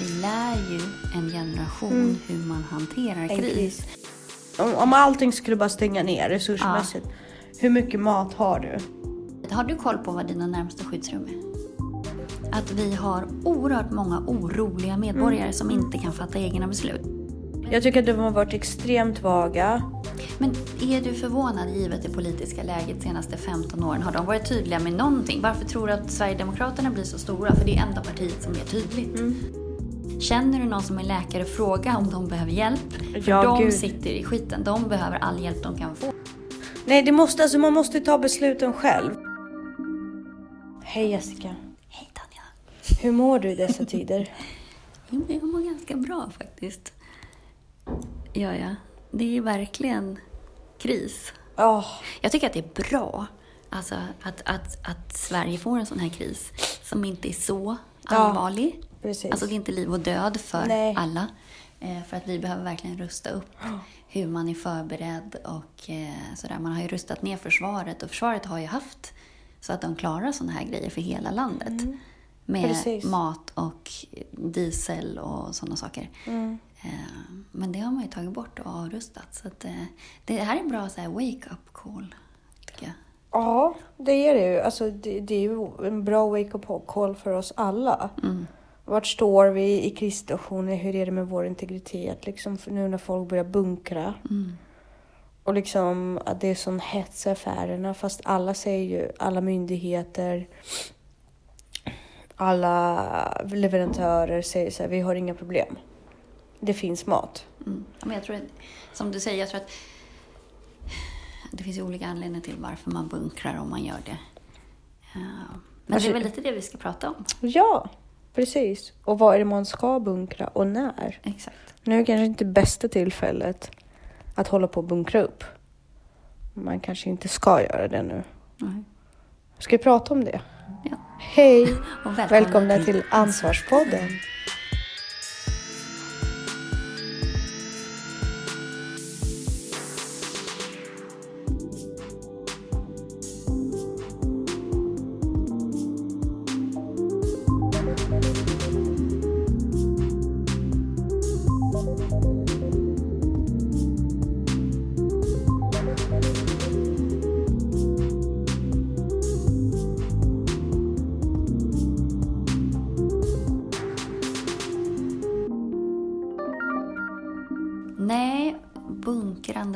vi lär ju en generation hur man hanterar kris. kris. Om, om allting skulle bara stänga ner resursmässigt, hur mycket mat har du? Har du koll på vad dina närmsta skyddsrum är? Att vi har oerhört många oroliga medborgare som inte kan fatta egna beslut. Jag tycker att de har varit extremt vaga. Men är du förvånad givet det politiska läget de senaste 15 åren? Har de varit tydliga med någonting? Varför tror du att Sverigedemokraterna blir så stora? För det är enda partiet som är tydligt. Känner du någon som är läkare, fråga om de behöver hjälp. För Ja, de gud. sitter i skiten. De behöver all hjälp de kan få. Nej, det måste, alltså, man måste ta besluten själv. Hej Jessica. Hej Tanja. Hur mår du i dessa tider? Jag mår ganska bra faktiskt. Ja, ja. Det är verkligen kris. Ja, Jag tycker att det är bra alltså, att, att, att Sverige får en sån här kris som inte är så allvarlig. Precis. Alltså det är inte liv och död för Nej. alla. Eh, för att vi behöver verkligen rusta upp hur man är förberedd och eh, sådär. Man har ju rustat ner försvaret och försvaret har ju haft så att de klarar sådana här grejer för hela landet. Med Mm. Precis. mat och diesel och sådana saker. Mm. Eh, Men det har man ju tagit bort och avrustat. Så att, det här är en bra wake-up call, tycker jag. ja det är det ju. Alltså, det, det är ju en bra wake-up call för oss alla. Mm. Vart står vi i krissituationer? Hur är det med vår integritet? Liksom nu när folk börjar bunkra. Mm. Och liksom att det är sån hets i affärerna. Fast alla säger ju, alla myndigheter, alla leverantörer säger så här, vi har inga problem. Det finns mat. Mm. Men jag tror, att, som du säger, jag tror att det finns ju olika anledningar till varför man bunkrar om man gör det. Ja. Men Alltså- det är väl lite det vi ska prata om. Ja, precis. Och vad är det man ska bunkra och när? Exakt. Nu är kanske inte bästa tillfället att hålla på och bunkra upp. Man kanske inte ska göra det nu. Nej. Ska vi prata om det? Ja. Hej! Och välkomna, Välkomna till Ansvarspodden.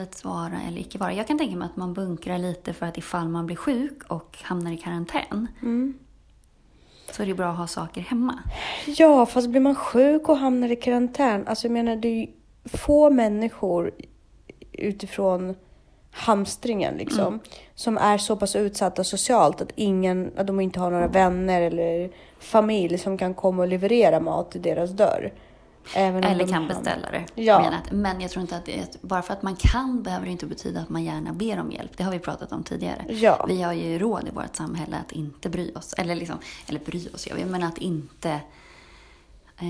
Bunkrandets vara eller icke vara. Jag kan tänka mig att man bunkrar lite för att ifall man blir sjuk och hamnar i karantän så är det bra att ha saker hemma. Ja, fast blir man sjuk och hamnar i karantän, alltså jag menar det är ju få människor utifrån hamstringen liksom, som är så pass utsatta socialt att ingen, att de inte har några vänner eller familj som kan komma och leverera mat till deras dörr. Eller kan beställa det. Ja. Men, jag tror inte att det bara för att man kan behöver det inte betyda att man gärna ber om hjälp. Det har vi pratat om tidigare. Ja. Vi har ju råd i vårt samhälle att inte bry oss. Eller, liksom, eller bry oss gör vi, men att inte eh,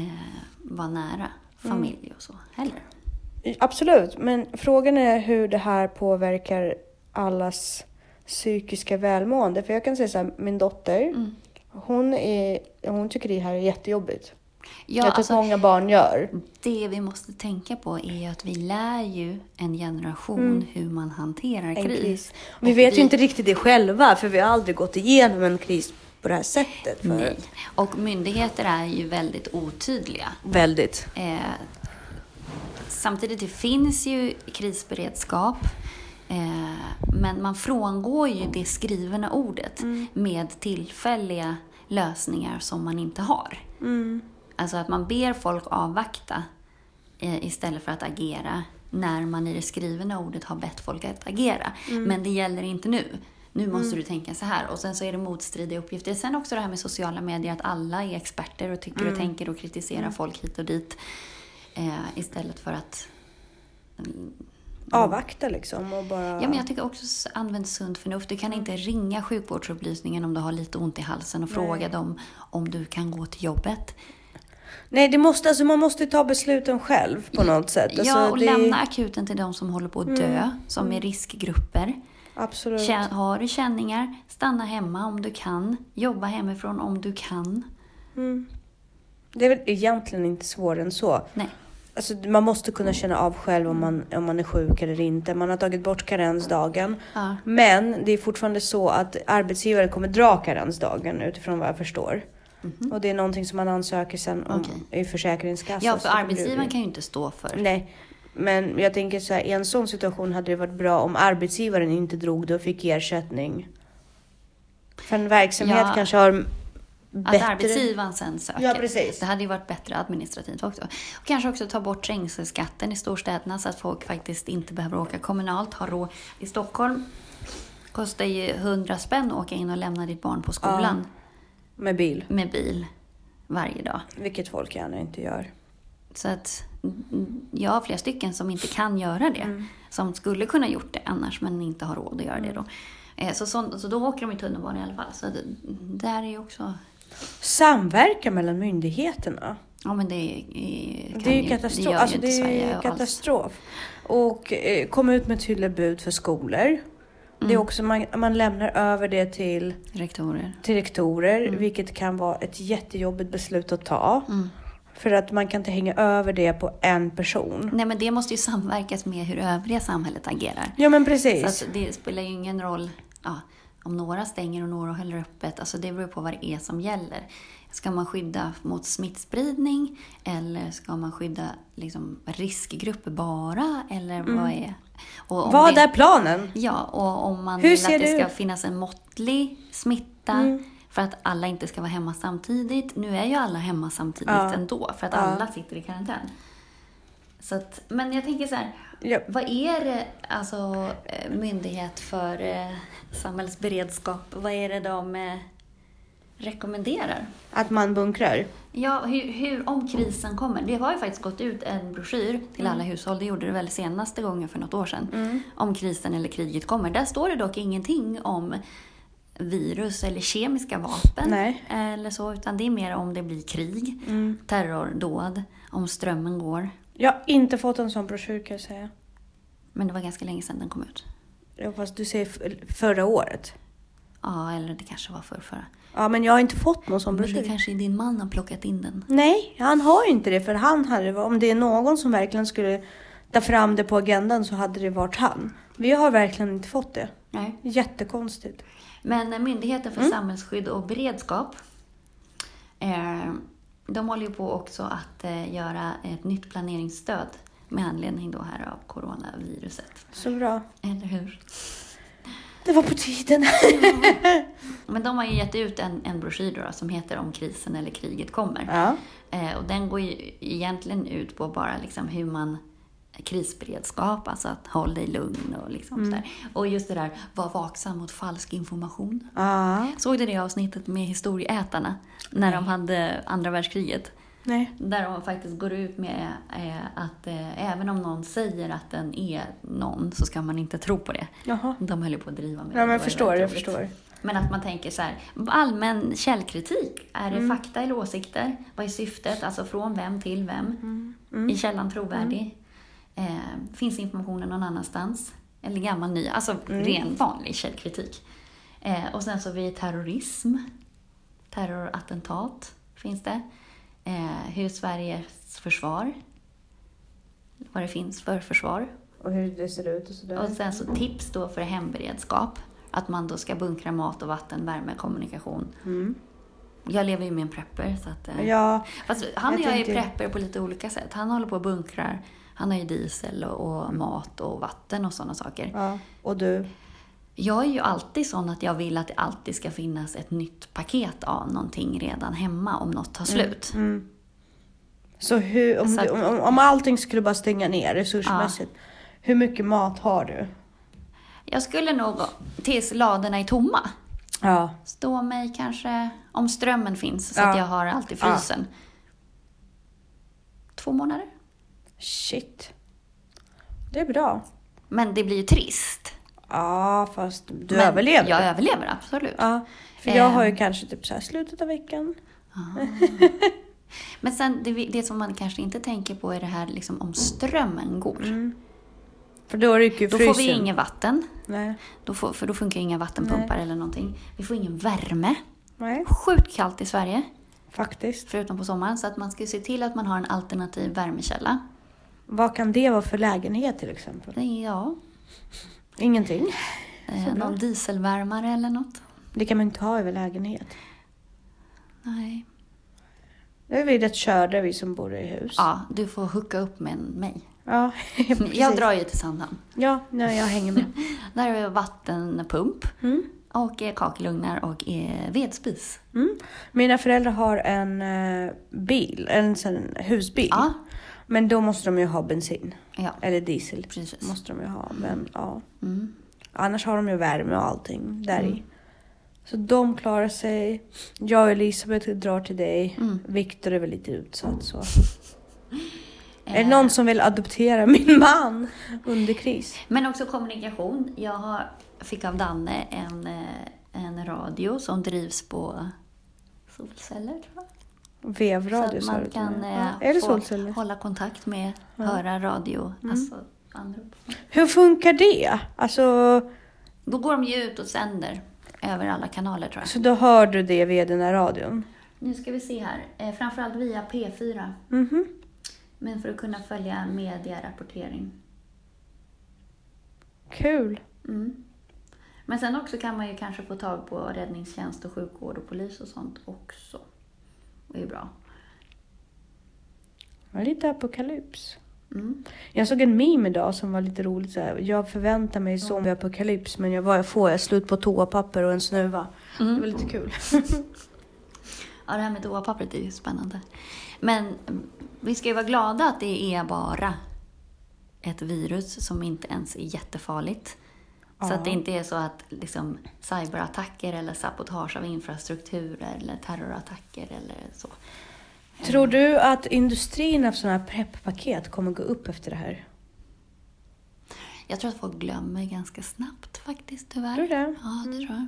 vara nära familj och så heller. Absolut, men frågan är hur det här påverkar allas psykiska välmående. För jag kan säga så här, min dotter, Mm. hon, är, hon tycker det här är jättejobbigt. Ja, jag tror alltså, att många barn gör. det vi måste tänka på är att vi lär ju en generation hur man hanterar Mm. En kris. kris. Vi vet vi- ju inte riktigt det själva, för vi har aldrig gått igenom en kris på det här sättet. För Nej. Och myndigheter är ju väldigt otydliga. Väldigt. Eh, samtidigt, det finns ju krisberedskap. Eh, men man frångår ju det skrivna ordet med tillfälliga lösningar som man inte har. Alltså att man ber folk avvakta eh, istället för att agera när man i det skrivna ordet har bett folk att agera. Men det gäller inte nu. Nu måste du tänka så här. Och sen så är det motstridiga uppgifter. Sen också det här med sociala medier, att alla är experter och tycker och tänker och kritiserar folk hit och dit. Eh, istället för att... Avvakta liksom och bara... Ja, men jag tycker också använd sunt förnuft. Du kan inte ringa sjukvårdsupplysningen om du har lite ont i halsen och fråga dem om du kan gå till jobbet. Nej, det måste, alltså, man måste ta besluten själv på något sätt. Alltså, ja, och det... Mm. lämna akuten till de som håller på att dö, som är riskgrupper. Absolut. Har du känningar, stanna hemma om du kan. Jobba hemifrån om du kan. Mm. Det är väl egentligen inte svårare än så. Nej. Alltså, man måste kunna känna av själv om man, om man är sjuk eller inte. Man har tagit bort karensdagen. Ja. Men det är fortfarande så att arbetsgivare kommer dra karensdagen utifrån vad jag förstår. Och det är någonting som man ansöker sen om. Okej. i Försäkringskassan. Ja, för arbetsgivaren kan ju inte stå för. Nej, men jag tänker så här, i en sån situation hade det varit bra om arbetsgivaren inte drog det och fick ersättning. För en verksamhet Ja. kanske har Att bättre... arbetsgivaren sen söker. Ja, precis. Det hade ju varit bättre administrativt också. Och kanske också ta bort trängselskatten i storstäderna så att folk faktiskt inte behöver åka kommunalt. Har råd. I Stockholm kostar ju 100 spänn att åka in och lämna ditt barn på skolan Med bil, med bil varje dag. vilket folk gärna inte gör. Så att mm, jag har flera stycken som inte kan göra det. Mm. Som skulle kunna gjort det annars men inte har råd att göra det då. Eh, Så, så, så då åker de i tunnelbana i alla fall. Så det, där är ju också... Samverka mellan myndigheterna. Ja men det är, Det är ju katastrof. ju alltså, inte det är katastrof. Och eh, komma ut med tydliga bud för skolor. Det är Mm. också, man, man lämnar över det till, Rektorer. till rektorer, vilket kan vara ett jättejobbigt beslut att ta. Mm. För att man kan inte hänga över det på en person. Nej men det måste ju samverkas med hur övriga samhället agerar. Ja men Så precis. att det spelar ju ingen roll ja, om några stänger och några håller öppet. Alltså det beror på vad det är som gäller. Ska man skydda mot smittspridning eller ska man skydda liksom, riskgrupper bara? Eller vad är... Vad det- är planen? Ja, och om man Hur vill att det det ska ut? finnas en måttlig smitta Mm. för att alla inte ska vara hemma samtidigt. Nu är ju alla hemma samtidigt Ja. ändå för att Ja. alla sitter i karantän. Så att, men jag tänker så här, Ja. vad är det, alltså eh, myndighet för eh, samhällsberedskap, vad är det de eh, rekommenderar? Att man bunkrar. Ja, hur, hur, om krisen kommer. Det har ju faktiskt gått ut en broschyr till alla hushåll, det gjorde det väl senaste gången för något år sedan, om krisen eller kriget kommer. Där står det dock ingenting om virus eller kemiska vapen Nej. eller så, utan det är mer om det blir krig, terrordåd, om strömmen går. Jag har inte fått en sån broschyr kan jag säga. Men det var ganska länge sedan den kom ut. Ja, fast du säger förra året. Ja, eller det kanske var för förra. Ja, men jag har inte fått någon sån Men det broschyr. kanske är din man har plockat in den. Nej, han har ju inte det. För han hade, om det är någon som verkligen skulle ta fram det på agendan så hade det varit han. Vi har verkligen inte fått det. Nej. Jättekonstigt. Men eh, Myndigheten Mm. för samhällsskydd och beredskap, eh, de håller ju på också att eh, göra ett nytt planeringsstöd med anledning då här av coronaviruset. Så bra. Eller hur? Det var på tiden. Men de har ju gett ut en, en broschyr då, som heter Om krisen eller kriget kommer. Ja. Eh, och den går ju egentligen ut på bara liksom hur man krisberedskap, alltså att håll dig lugn och liksom Mm. sådär. Och just det där, var vaksam mot falsk information. Ja. Såg du det avsnittet med historieätarna? När de hade andra världskriget? Nej. Där de faktiskt går ut med eh, att eh, även om någon säger att den är någon så ska man inte tro på det. Jaha. De höll ju på att driva med. Ja, Det men jag förstår, jag förstår. Men att man tänker så här, allmän källkritik. Är Mm. det fakta eller åsikter? Vad är syftet? Alltså från vem till vem? Mm. Är källan trovärdig? Eh, finns informationen någon annanstans? Eller gammal ny? Alltså Mm. ren vanlig källkritik. Eh, och sen så vid terrorism, terrorattentat finns det. Eh, hur Sveriges försvar, vad det finns för försvar. Och hur det ser ut och sådär. Och sen så tips då för hemberedskap. Att man då ska bunkra mat och vatten, värme, kommunikation. Mm. Jag lever ju med en prepper så att... eh, Ja, Fast han och Jag jag är prepper på lite olika sätt. Han håller på och bunkrar. Han har ju diesel och, och mat och vatten och sådana saker. ja. Och du? Jag är ju alltid sån att jag vill att det alltid ska finnas ett nytt paket av någonting redan hemma om något tar slut. Mm. Så hur, om, Så att- du, om, om allting skulle bara stänga ner resursmässigt. Hur mycket mat har du? Jag skulle nog, tills ladorna är tomma, Ja. stå mig kanske, om strömmen finns så Ja. att jag har allt i Ja. frysen. Två månader. Shit. Det är bra. Men det blir ju trist. Ja, fast du Men överlever. Jag överlever, absolut. Ja, för jag har ju Ehm. kanske typ så här slutet av veckan. Men sen, det, det som man kanske inte tänker på är det här liksom, om strömmen går. För då rycker ju Då får vi inget vatten, Nej. då får, för då funkar inga vattenpumpar eller någonting. Vi får ingen värme. Nej. Sjukt kallt i Sverige. Faktiskt. förutom på sommaren. Så att man ska se till att man har en alternativ värmekälla. Vad kan det vara för lägenhet till exempel? Ja, Ingenting. eh, någon dieselvärmare eller något. Det kan man inte ha över lägenhet. Nej. Nu är vi rätt körda vi som bor i hus. Ja, du får hooka upp med mig. Ja, precis. Jag drar ju till Sandhamn. Ja, nej, jag hänger med. Där har vi vattenpump Mm. och kakelugnar och vedspis. Mm. Mina föräldrar har en eh, bil, en husbil. Ja, Men då måste de ju ha bensin. ja Eller diesel. precis. Måste de ju ha. Men ja. Mm. Annars har de ju värme och allting där Mm. i. Så de klarar sig. Jag och Elisabeth drar till dig. Mm. Viktor är väl lite utsatt så. Är det någon som vill adoptera min man under kris? Men också kommunikation. Jag fick av Danne en, eh, en radio som drivs på solceller, tror jag. Vevradio så att man kan eh, få solceller? hålla kontakt med, Ja. höra radio, Mm. alltså anrop. Hur funkar det? Alltså, Då går de ju ut och sänder över alla kanaler tror jag. så då hör du det via den här radion? Nu ska vi se här. Eh, framförallt via P4. Mhm. Men för att kunna följa medierapportering. Kul. Mm. Men sen också kan man ju kanske få tag på räddningstjänst och sjukvård och polis och sånt också. Det är bra. Ja, Lite apokalyps. Mm. Jag såg en meme idag som var lite roligt. Så här. Jag förväntar mig zombieapokalyps men jag, vad får jag? Slut på toapapper och en snuva. Det var lite kul. Ja, det här med toapappret är ju spännande. Men mm, vi ska ju vara glada att det är bara ett virus som inte ens är jättefarligt. Så att det inte är så att liksom, cyberattacker eller sabotage av infrastruktur eller terrorattacker eller så. Tror du att industrin av sådana här preppaket kommer gå upp efter det här? Jag tror att folk glömmer ganska snabbt faktiskt, tyvärr. Tror du det? Mm. Ja, det tror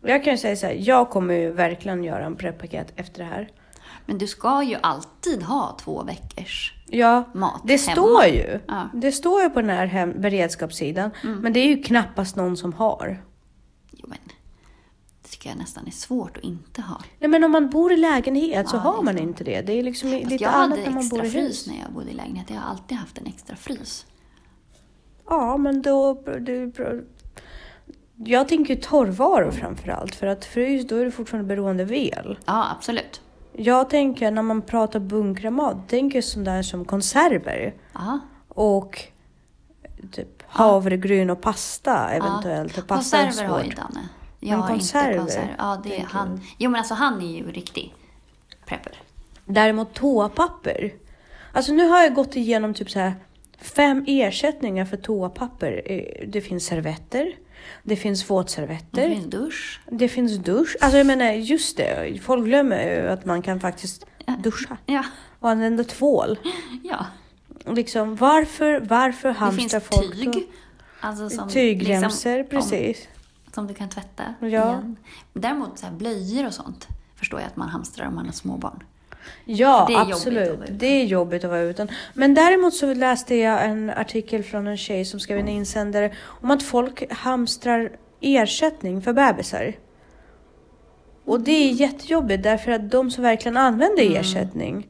jag. Jag kan ju säga så här, jag kommer ju verkligen göra en preppaket efter det här. Men du ska ju alltid ha två veckors Ja, mat det hemma. står ju. Ja. Det står ju på den här hem- beredskapssidan. Mm. Men det är ju knappast någon som har. Jo, men det tycker jag nästan är svårt att inte ha. Nej men om man bor i lägenhet så Ja, det har man så. inte det. Det är liksom Fast lite jag annat hade när man bor extra i frys hus. när jag bodde i lägenhet. Jag har alltid haft en extra frys. Ja, men då... Det, jag tänker torrvaror framför allt. För att frys, då är du fortfarande beroende av el. Ja, absolut. Jag tänker när man pratar bunkra mat, tänker sånt där som konserver. Ja. Och typ havregryn och pasta eventuellt. Och pasta Konserver har ju. Danne. Jag Men konserver, inte konserver. Ja, det är han. Jo, men alltså han är ju riktig prepper. Däremot toapapper. Alltså nu har jag gått igenom typ så här fem ersättningar för toapapper. Eh, Det finns servetter. Det finns våtservetter. Det finns dusch. Det finns dusch. Alltså jag menar just det. Folk glömmer ju att man kan faktiskt duscha. Ja, Och använda tvål. ja. Liksom varför, varför Det hamstrar finns folk tyg. då? Alltså som, Tygremsor, liksom, precis. Om, som du kan tvätta Ja. igen. Däremot så här blöjor och sånt förstår jag att man hamstrar om man har småbarn. Ja, det absolut. Det är jobbigt att vara utan. Men däremot så läste jag en artikel från en tjej som skrev en insändare om att folk hamstrar ersättning för bebisar. Och det är jättejobbigt därför att de som verkligen använder Mm. ersättning,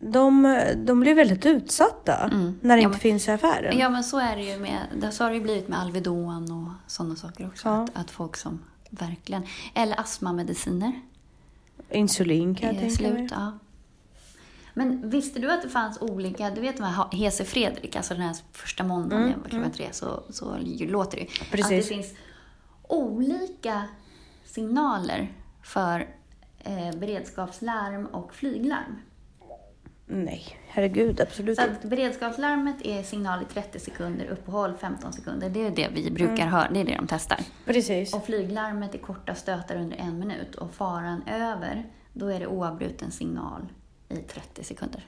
de, de blir väldigt utsatta Mm. när det Ja, inte men- finns i affären. Ja, men så är det ju med, det- så har det ju blivit med Alvedon och sådana saker också. Ja. Att, att folk som verkligen, eller astmamediciner Insulin kan jag tänka mig. Ja. Men visste du att det fanns olika, du vet de här Hese Fredrik, alltså den här första måndagen Mm, klockan tre så, så låter det. Precis. Att det finns olika signaler för eh, beredskapslarm och flyglarm. Nej, herregud, absolut Så att beredskapslarmet är signal i 30 sekunder, uppehåll 15 sekunder. Det är det vi brukar Mm. höra, det är det de testar. Precis. Och flyglarmet är korta stötar under en minut och faran över, då är det oavbruten signal i 30 sekunder.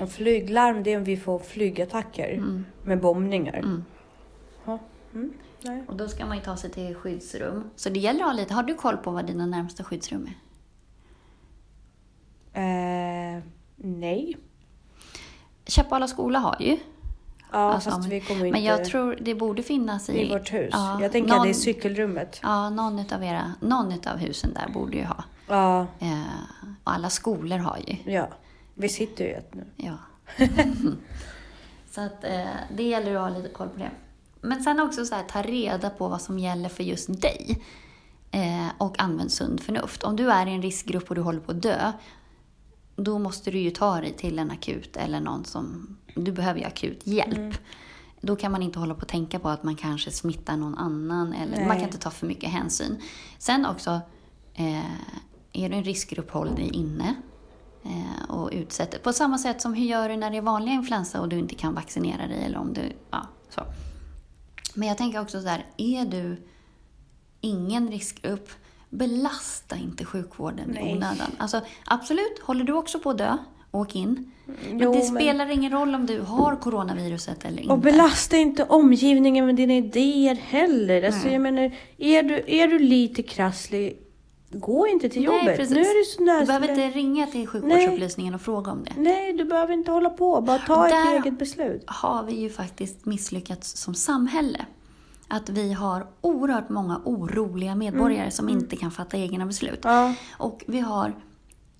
Och flyglarm, det är om vi får flygattacker Mm. med bombningar. Mm. Mm. Och då ska man ju ta sig till skyddsrum. Så det gäller att ha lite, har du koll på vad dina närmsta skyddsrum är? Eh, nej. Käppala skola har ju. Ja, Alltså, fast vi kommer Men inte jag tror det borde finnas i... i vårt hus. Ja, jag tänker någon, att det är cykelrummet. Ja, någon utav era, någon utav husen där borde ju ha. Ja, Eh, och alla skolor har ju. ja. Vi sitter ju i ett nu. Ja. så att eh, det gäller att ha lite koll på det. Men sen också så här, ta reda på vad som gäller för just dig. Eh, och använd sunt förnuft. Om du är i en riskgrupp och du håller på att dö, då måste du ju ta dig till en akut eller någon som... Du behöver ju akut hjälp. Då kan man inte hålla på och tänka på att man kanske smittar någon annan. Eller man kan inte ta för mycket hänsyn. Sen också, eh, är du en riskgrupp, håll dig inne. Eh, och utsätter. På samma sätt som hur gör du när det är vanliga influensa och du inte kan vaccinera dig eller om du, ja, så. Men jag tänker också så här, är du ingen riskgrupp, belasta inte sjukvården Nej. i onödan. Alltså absolut, håller du också på att dö, åk in. Men Jo, det men- spelar ingen roll om du har coronaviruset eller inte. Och belasta inte omgivningen med dina idéer heller. Alltså, jag menar, är du, är du lite krasslig, gå inte till jobbet. Nej, precis. Nu är det så nära- Du behöver inte ringa till sjukvårdsupplysningen och fråga om det. Nej, du behöver inte hålla på. Bara ta ett Där- eget beslut. har vi ju faktiskt misslyckats som samhälle. Att vi har oerhört många oroliga medborgare som inte kan fatta egna beslut. Ja. Och vi har,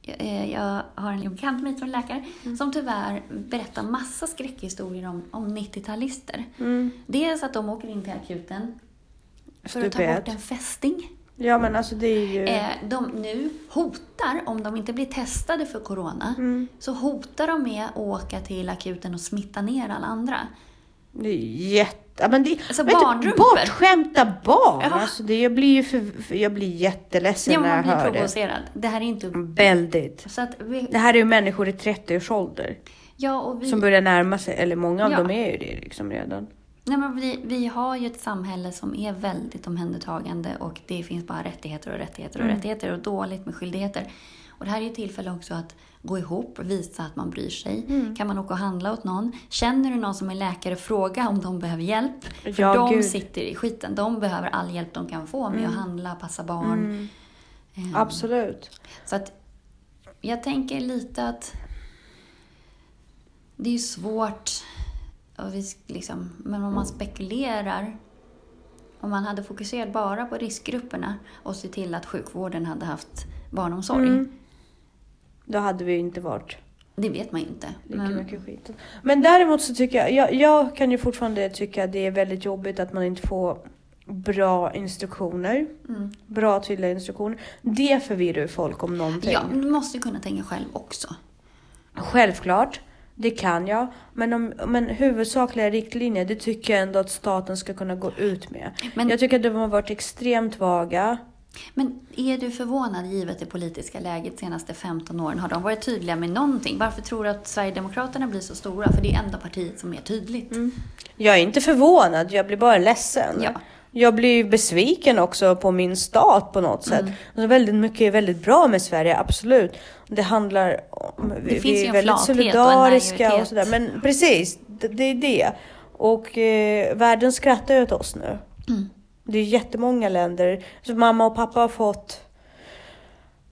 eh, jag har en bekant med en läkare som tyvärr berättar massa skräckhistorier om, om 90-talister. Mm. Dels att de åker in till akuten för att ta bort en fästing. Ja, men alltså det är ju... Eh, de nu hotar, om de inte blir testade för corona, Mm. så hotar de med att åka till akuten och smitta ner alla andra. Det är jätte... Ja, men det, Alltså, vet bortskämta barn! Ja. Alltså, det, jag blir ju för, för, jag blir jätteledsen Ja, när jag hör det. provocerad. Det här är inte... Väldigt. Så att vi, Det här är ju människor i 30 års ålder ja, och vi, som börjar närma sig, eller många av Ja. dem är ju det liksom redan. nej, men vi, vi har ju ett samhälle som är väldigt omhändertagande och det finns bara rättigheter och rättigheter och Mm. rättigheter och dåligt med skyldigheter. Och det här är ju tillfälle också att gå ihop och visa att man bryr sig. Mm. Kan man åka och handla åt någon? Känner du någon som är läkare, fråga om de behöver hjälp. För Ja, de gud. sitter i skiten. De behöver all hjälp de kan få med att handla, passa barn. Eh, Absolut. Så att jag tänker lite att det är svårt, och vi, liksom, men om man spekulerar, om man hade fokuserat bara på riskgrupperna och se till att sjukvården hade haft barnomsorg. Mm. Då hade vi inte varit Det vet man ju inte. Men. Men däremot så tycker jag, jag, jag kan ju fortfarande tycka att det är väldigt jobbigt att man inte får bra instruktioner. mm. Bra tydliga instruktioner. Det förvirrar ju folk om någonting. Ja, men du måste ju kunna tänka själv också. Självklart, det kan jag. Men, om, men huvudsakliga riktlinjer, det tycker jag ändå att staten ska kunna gå ut med. Men- Jag tycker att de har varit extremt vaga. Men är du förvånad givet det politiska läget de senaste 15 åren? Har de varit tydliga med någonting? Varför tror du att Sverigedemokraterna blir så stora? För det är enda partiet som är tydligt. Jag är inte förvånad, jag blir bara ledsen. Ja. Jag blir besviken också på min stat på något sätt. Mm. Alltså väldigt mycket är väldigt bra med Sverige, absolut. Det handlar om... Vi, finns ju är en väldigt flathet och en solidariska och, sådär. Men precis, det, det är det. Och eh, världen skrattar ju åt oss nu. Mm. Det är jättemånga länder. Så mamma och pappa har fått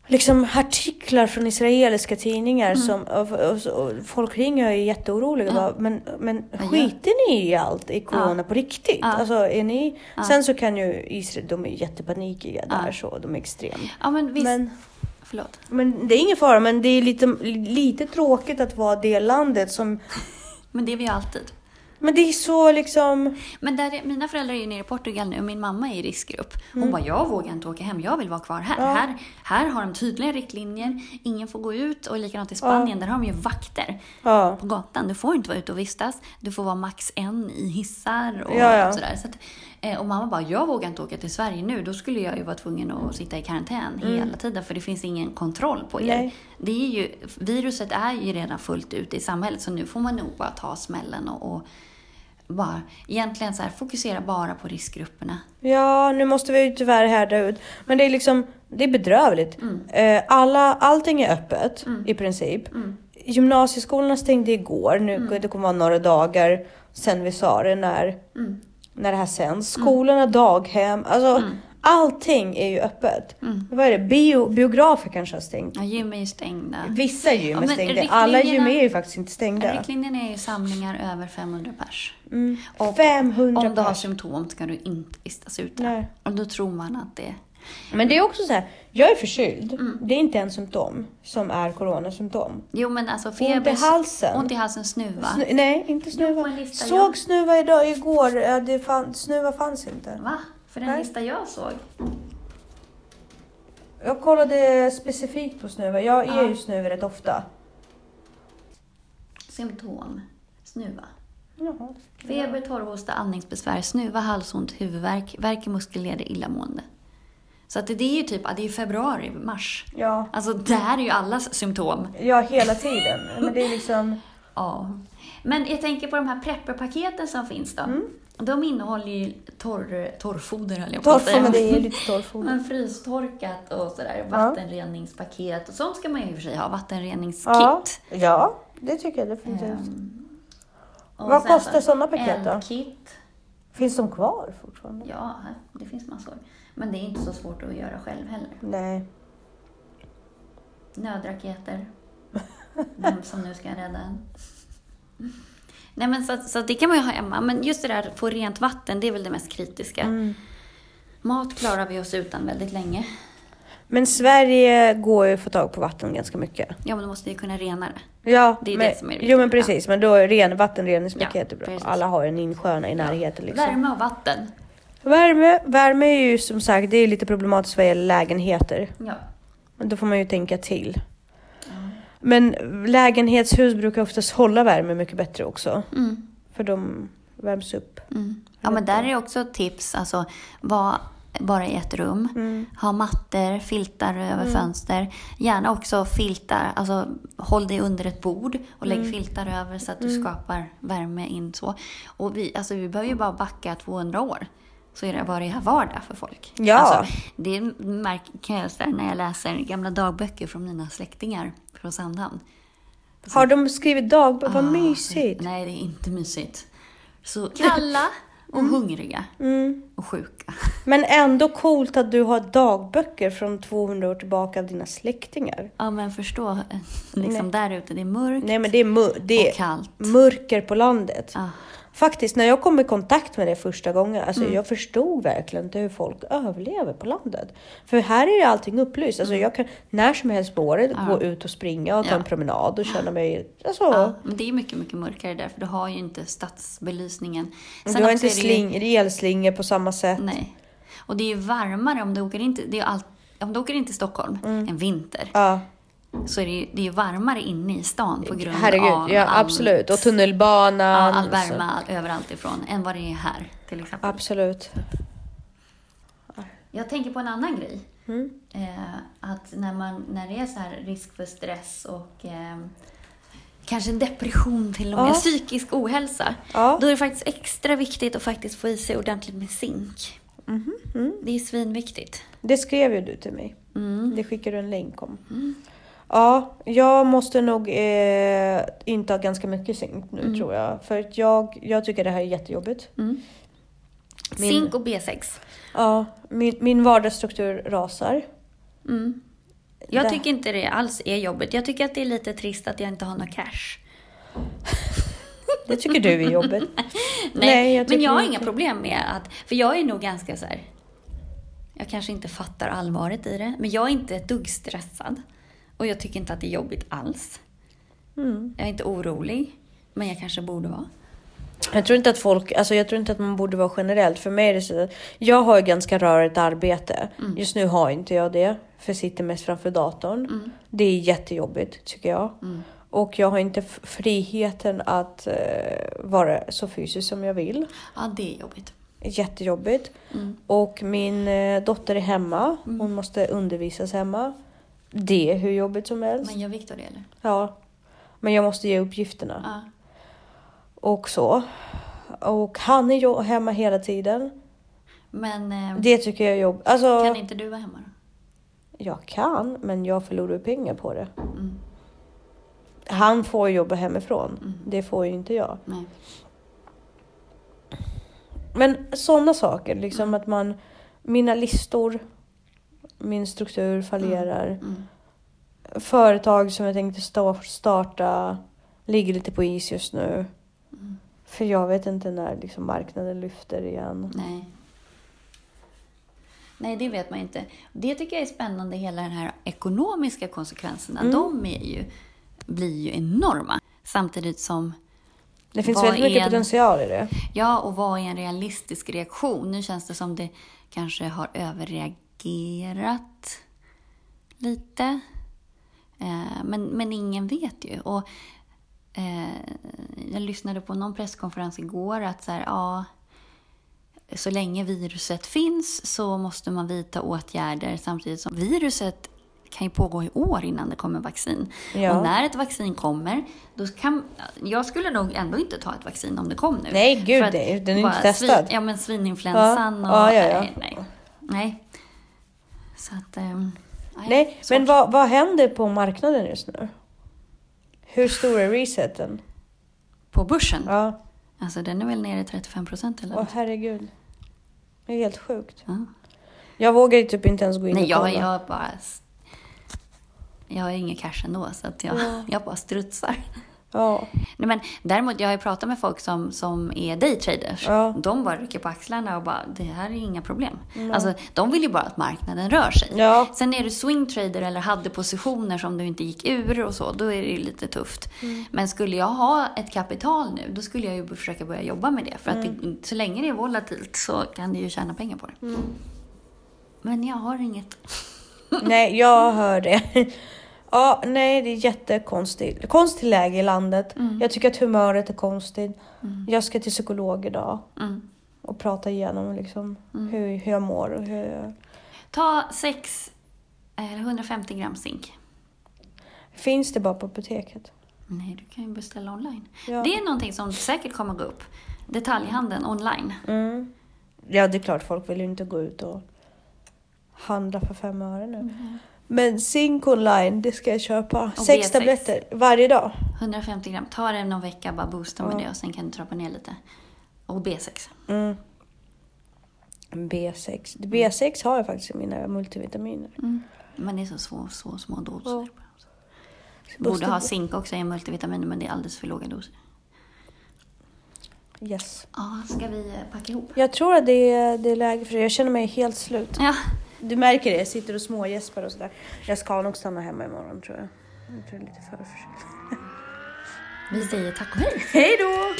liksom artiklar från israeliska tidningar Mm. som och, och, och folk ringer och är jätteoroliga. Ja. Bara, men, men Ja, ja. skiter ni i allt i corona på riktigt? Ja. Alltså, är ni... Ja. Sen så kan ju Israel, de är jättepanikiga där Ja. så, de är extremt. Ja, men visst. Men, Förlåt. men det är ingen fara, men det är lite, lite tråkigt att vara det landet som... Men det är vi alltid. Men det är så liksom... Men där är, mina föräldrar är ju nere i Portugal nu och min mamma är i riskgrupp. Hon Mm. bara, jag vågar inte åka hem, jag vill vara kvar här. Ja. här. Här har de tydliga riktlinjer, ingen får gå ut och likadant i Spanien, där har de ju vakter Ja. på gatan. Du får inte vara ute och vistas, du får vara max en i hissar och Ja, ja. sådär. Så att, eh, och mamma bara, jag vågar inte åka till Sverige nu, då skulle jag ju vara tvungen att sitta i karantän hela tiden för det finns ingen kontroll på er. Mm. Nej. Det är ju, viruset är ju redan fullt ute i samhället så nu får man nog bara ta smällen och, och bara, egentligen så här, fokusera bara på riskgrupperna. Ja, nu måste vi ju tyvärr härda ut. Men det är liksom, det är bedrövligt. Mm. Eh, Alla, allting är öppet i princip. Mm. Gymnasieskolorna stängde igår. Nu, Det kommer vara några dagar sen vi sa det när, Mm. när det här sänds. Skolorna, daghem, alltså Allting är ju öppet. Mm. Vad är det? Bio, biografer kanske har stängt. Ja, gym är ju stängda. Vissa gym Ja, är men stängda. Alla gym är ju faktiskt inte stängda. Riktlinjerna är ju samlingar över 500 pers. Mm. Och 500 Om du har pers. symptom ska du inte vistas ute. Nej. Och då tror man att det... Men det är också så här, jag är förkyld. Mm. Det är inte en symptom som är coronasymptom. Jo, men alltså Ont feber... i halsen. Ont i halsen, snuva. Snu, nej, inte snuva. lista Såg jag- snuva idag, igår. Ja, det fann, snuva fanns inte. Va? För den Nej. lista jag såg. Jag kollade specifikt på snuva. Jag är Ja. ju snuva rätt ofta. Symptom. Snuva. Jaha. Feber, torrhosta, andningsbesvär, snuva, halsont, huvudvärk, värk i muskelleder, illamående. Så att det, det är ju typ, ja, det är ju februari, mars. Ja. Alltså det här är ju allas symptom. ja, hela tiden. Men det är liksom... Ja. Men jag tänker på de här prepperpaketen som finns då. Mm. De innehåller ju torr, torrfoder höll jag på att säga. det är lite torrfoder. Men frystorkat och sådär. Vattenreningspaket och sånt ska man ju i och för sig ha. Vattenreningskit. Ja, ja, det tycker jag definitivt. Och Vad kostar så- såna paket då? En kit. Finns de kvar fortfarande? Ja, det finns massor. Men det är inte så svårt att göra själv heller. Nej. Nödraketer. Vem som nu ska rädda en. Nej men så, så det kan man ju ha hemma. Men just det där att få rent vatten, det är väl det mest kritiska. Mm. Mat klarar vi oss utan väldigt länge. Men Sverige går ju att få tag på vatten ganska mycket. Ja, men då måste vi kunna rena det. Ja, Det är men, det som är Jo men viktigt, precis, men då är ren, vattenreningspaket Ja, är bra. precis. Alla har en insjö i närheten liksom. Värme och vatten. Värme, värme är ju som sagt, det är lite problematiskt vad gäller lägenheter. Ja. Men Då får man ju tänka till. Men lägenhetshus brukar oftast hålla värme mycket bättre också. Mm. För de värms upp. Mm. Ja, men där är också tips. Alltså, var bara i ett rum. Mm. Ha mattor, filtar över fönster. Gärna också filtar, alltså håll dig under ett bord och Mm. lägg filtar över så att du skapar värme in så. Och vi, alltså, vi behöver ju bara backa 200 år. Så är det bara det här vardag för folk. Ja. Alltså, det märker jag så här när jag läser gamla dagböcker från mina släktingar från Sandhamn. Har de skrivit? Vad Ah, mysigt. Nej, det är inte mysigt. Så kalla och hungriga Mm. och sjuka. Men ändå coolt att du har dagböcker från 200 år tillbaka av dina släktingar. Ja, men förstå, liksom där ute, det är mörkt Nej men det är, mör- det och kallt. är mörker på landet. Ah, Faktiskt, när jag kom i kontakt med det första gången, alltså Mm. jag förstod verkligen inte hur folk överlever på landet. För här är allting upplyst. Alltså jag kan när som helst på året. Ja. gå ut och springa och ta Ja. en promenad och känna mig... Alltså, ja, men det är mycket, mycket mörkare där, för du har ju inte stadsbelysningen. du Sen har också inte ju- sling, elslingor på samma sätt. Nej. Och det är ju varmare om du åker in till, det är allt, om du åker in till Stockholm Mm. en vinter, Ja, så är det ju det är ju varmare inne i stan på grund herregud. av Ja, allt- absolut. Och tunnelbanan. Ja, all värme all, överallt ifrån, än vad det är här till exempel. Absolut. Jag tänker på en annan grej. Mm. Eh, att när, man, när det är så här risk för stress och eh, kanske depression till och med, Ja. psykisk ohälsa. Ja. Då är det faktiskt extra viktigt att faktiskt få i sig ordentligt med zink. Mhm, mm. Det är svinviktigt. Det skrev ju du till mig. Mm. Det skickade du en länk om. Ja, jag måste nog eh, inta ganska mycket zink nu Mm. tror jag. För att jag, jag tycker det här är jättejobbigt. Mm. Min- Zink och B6. Ja, min, min vardagsstruktur rasar. Mm. Jag Där. tycker inte det alls är jobbigt. Jag tycker att det är lite trist att jag inte har någon cash. Det tycker du är jobbigt. Nej, jag men jag har inte. inga problem med att... För jag är nog ganska så här... Jag kanske inte fattar allvaret i det, men jag är inte ett dugg stressad. Och jag tycker inte att det är jobbigt alls. Mm. Jag är inte orolig, men jag kanske borde vara. Jag tror inte att folk, alltså jag tror inte att man borde vara generellt. För mig är det så, jag har ju ganska rörigt arbete. Mm. Just nu har inte jag det, för jag sitter mest framför datorn. Det är jättejobbigt tycker jag. Mm. Och jag har inte friheten att eh, vara så fysisk som jag vill. Ja, det är jobbigt. Jättejobbigt. Mm. Och min eh, dotter är hemma. Hon måste undervisas hemma. Det är hur jobbigt som helst. Men gör Viktor det eller? Ja. Men jag måste ge uppgifterna. Ja. Och så. Och han är hemma hela tiden. Men eh, Det tycker jag är jobbigt. Alltså, kan inte du vara hemma då? jag kan, men jag förlorar pengar på det. Mm. Han får jobba hemifrån. Det får ju inte jag. Nej. Men sådana saker, liksom att man, mina listor, min struktur fallerar. Mm. Företag som jag tänkte sta- starta ligger lite på is just nu. Mm. För jag vet inte när liksom marknaden lyfter igen. Nej. Nej, det vet man inte. Det tycker jag är spännande, hela den här ekonomiska konsekvenserna. Mm. De är ju, blir ju enorma. Samtidigt som, Det finns väldigt mycket en- potential i det. ja, och vad är en realistisk reaktion? Nu känns det som det kanske har överreagerat lite. Eh, men, men ingen vet ju. Och eh, jag lyssnade på någon presskonferens igår att så här, ja, så länge viruset finns så måste man vidta åtgärder samtidigt som viruset kan ju pågå i år innan det kommer vaccin. Ja. Och när ett vaccin kommer, då kan... Jag skulle nog ändå inte ta ett vaccin om det kom nu. Nej, gud, För att det- den är inte testad. Svin, ja, men svininfluensan Ja. och... Ja. Nej, nej. nej. Så att... ehm, Nej, svårt. men vad, vad händer på marknaden just nu? Hur stor är reseten? På börsen? Ja, Alltså den är väl nere i 35 procent eller åh något. herregud. Det är helt sjukt. Ja. Jag vågar ju typ inte ens gå in Nej, och jag, kolla. jag bara... Jag har ingen cash ändå, så att jag, Ja. jag bara strutsar. Ja, Nej, men däremot, jag har ju pratat med folk som, som är daytraders. Ja. De bara rycker på axlarna och bara, det här är inga problem. Alltså, de vill ju bara att marknaden rör sig. Ja. Sen är du swingtrader eller hade positioner som du inte gick ur och så, då är det ju lite tufft. Mm. Men skulle jag ha ett kapital nu, då skulle jag ju försöka börja jobba med det. För att Mm. det, så länge det är volatilt så kan du ju tjäna pengar på det. Mm. Men jag har inget. nej, jag hör det. Ja, nej, det är jättekonstigt. Konstigt läge i landet. Mm. Jag tycker att humöret är konstigt. Jag ska till psykolog idag Mm. och prata igenom liksom hur, hur jag mår och hur jag... Ta 6 eller 150 gram zink. Finns det bara på apoteket? Nej, du kan ju beställa online. Ja. Det är någonting som säkert kommer gå upp. Detaljhandeln online. Mm. Ja, det är klart folk vill ju inte gå ut och handla för fem öre nu. Men zink online, det ska jag köpa. Sex B6. tabletter varje dag. 150 gram. Ta det någon vecka, bara boosta med Ja. det och sen kan du trappa ner lite. Och B6. Mm. B6. B6 har jag faktiskt i mina multivitaminer. Men det är så, så, så små doser. Ja. Borde ha zink också i multivitaminer men det är alldeles för låga doser. Yes. Ja, ska vi packa ihop? Jag tror att det är, det är läge för det. Jag känner mig helt slut. Ja. Du märker det, jag sitter och smågäspar och sådär. Jag ska nog stanna hemma imorgon tror jag. Jag tror det är lite för förkyld. Vi säger tack och hej. Hej då!